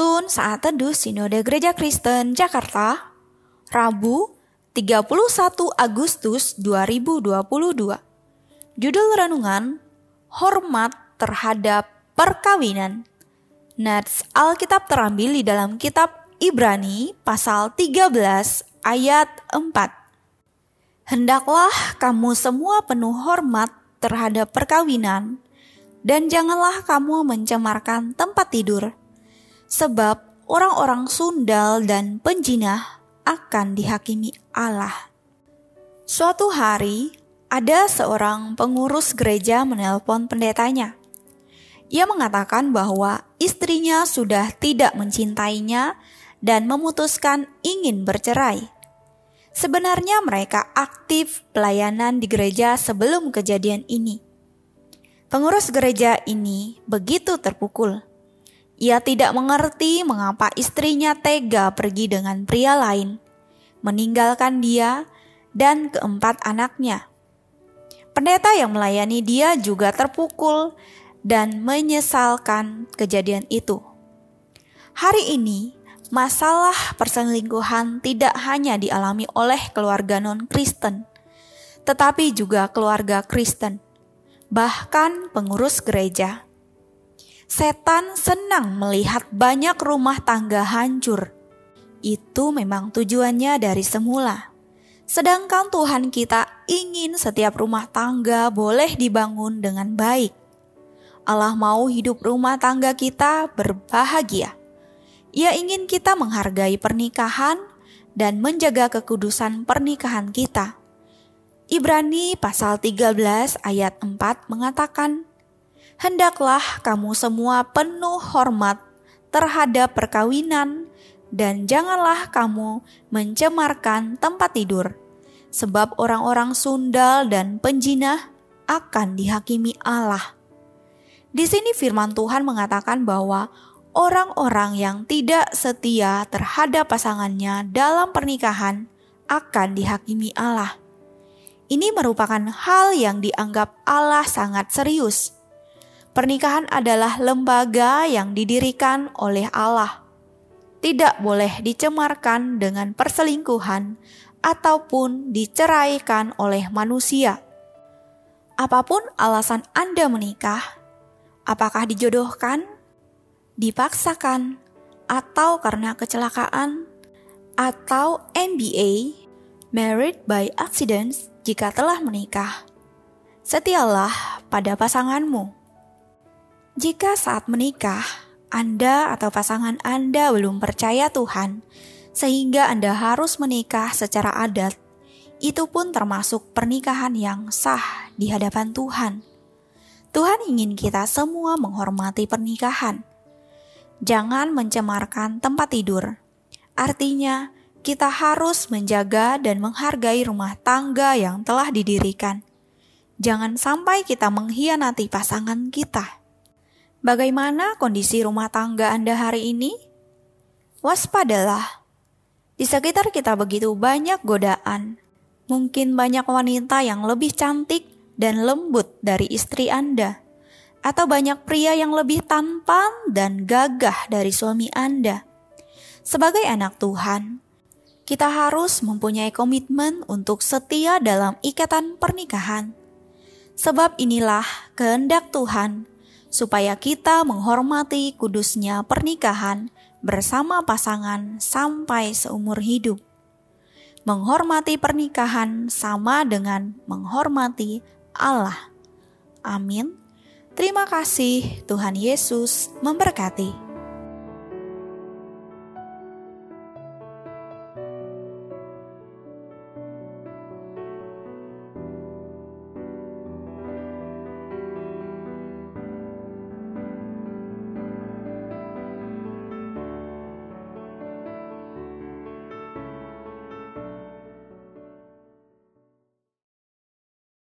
Penuntun Saat Teduh Sinode Gereja Kristen Jakarta Rabu 31 Agustus 2022 Judul Renungan Hormat terhadap Perkawinan. Nats Alkitab terambil di dalam kitab Ibrani pasal 13 ayat 4 Hendaklah kamu semua penuh hormat terhadap perkawinan dan janganlah kamu mencemarkan tempat tidur sebab orang-orang sundal dan penjinah akan dihakimi Allah. Suatu hari, ada seorang pengurus gereja menelpon pendetanya. Ia mengatakan bahwa istrinya sudah tidak mencintainya dan memutuskan ingin bercerai. Sebenarnya mereka aktif pelayanan di gereja sebelum kejadian ini. Pengurus gereja ini begitu terpukul ia tidak mengerti mengapa istrinya tega pergi dengan pria lain, meninggalkan dia dan keempat anaknya. Pendeta yang melayani dia juga terpukul dan menyesalkan kejadian itu. Hari ini, masalah perselingkuhan tidak hanya dialami oleh keluarga non-Kristen, tetapi juga keluarga Kristen, bahkan pengurus gereja setan senang melihat banyak rumah tangga hancur. Itu memang tujuannya dari semula. Sedangkan Tuhan kita ingin setiap rumah tangga boleh dibangun dengan baik. Allah mau hidup rumah tangga kita berbahagia. Ia ingin kita menghargai pernikahan dan menjaga kekudusan pernikahan kita. Ibrani pasal 13 ayat 4 mengatakan, hendaklah kamu semua penuh hormat terhadap perkawinan, dan janganlah kamu mencemarkan tempat tidur, sebab orang-orang sundal dan penjinah akan dihakimi Allah. Di sini firman Tuhan mengatakan bahwa orang-orang yang tidak setia terhadap pasangannya dalam pernikahan akan dihakimi Allah. Ini merupakan hal yang dianggap Allah sangat serius Pernikahan adalah lembaga yang didirikan oleh Allah. Tidak boleh dicemarkan dengan perselingkuhan ataupun diceraikan oleh manusia. Apa pun alasan Anda menikah, apakah dijodohkan, dipaksakan, atau karena kecelakaan, atau MBA, married by accident jika telah menikah. Setialah pada pasanganmu jika saat menikah, Anda atau pasangan Anda belum percaya Tuhan, sehingga Anda harus menikah secara adat, itu pun termasuk pernikahan yang sah di hadapan Tuhan. Tuhan ingin kita semua menghormati pernikahan. Jangan mencemarkan tempat tidur. Artinya, kita harus menjaga dan menghargai rumah tangga yang telah didirikan. Jangan sampai kita mengkhianati pasangan kita. Bagaimana kondisi rumah tangga Anda hari ini? Waspadalah. Di sekitar kita begitu banyak godaan. Mungkin banyak wanita yang lebih cantik dan lembut dari istri Anda. Atau banyak pria yang lebih tampan dan gagah dari suami Anda. Sebagai anak Tuhan, kita harus mempunyai komitmen untuk setia dalam ikatan pernikahan. Sebab inilah kehendak Tuhan supaya kita menghormati kudusnya pernikahan bersama pasangan sampai seumur hidup. Menghormati pernikahan sama dengan menghormati Allah. Amin. Terima kasih, Tuhan Yesus memberkati.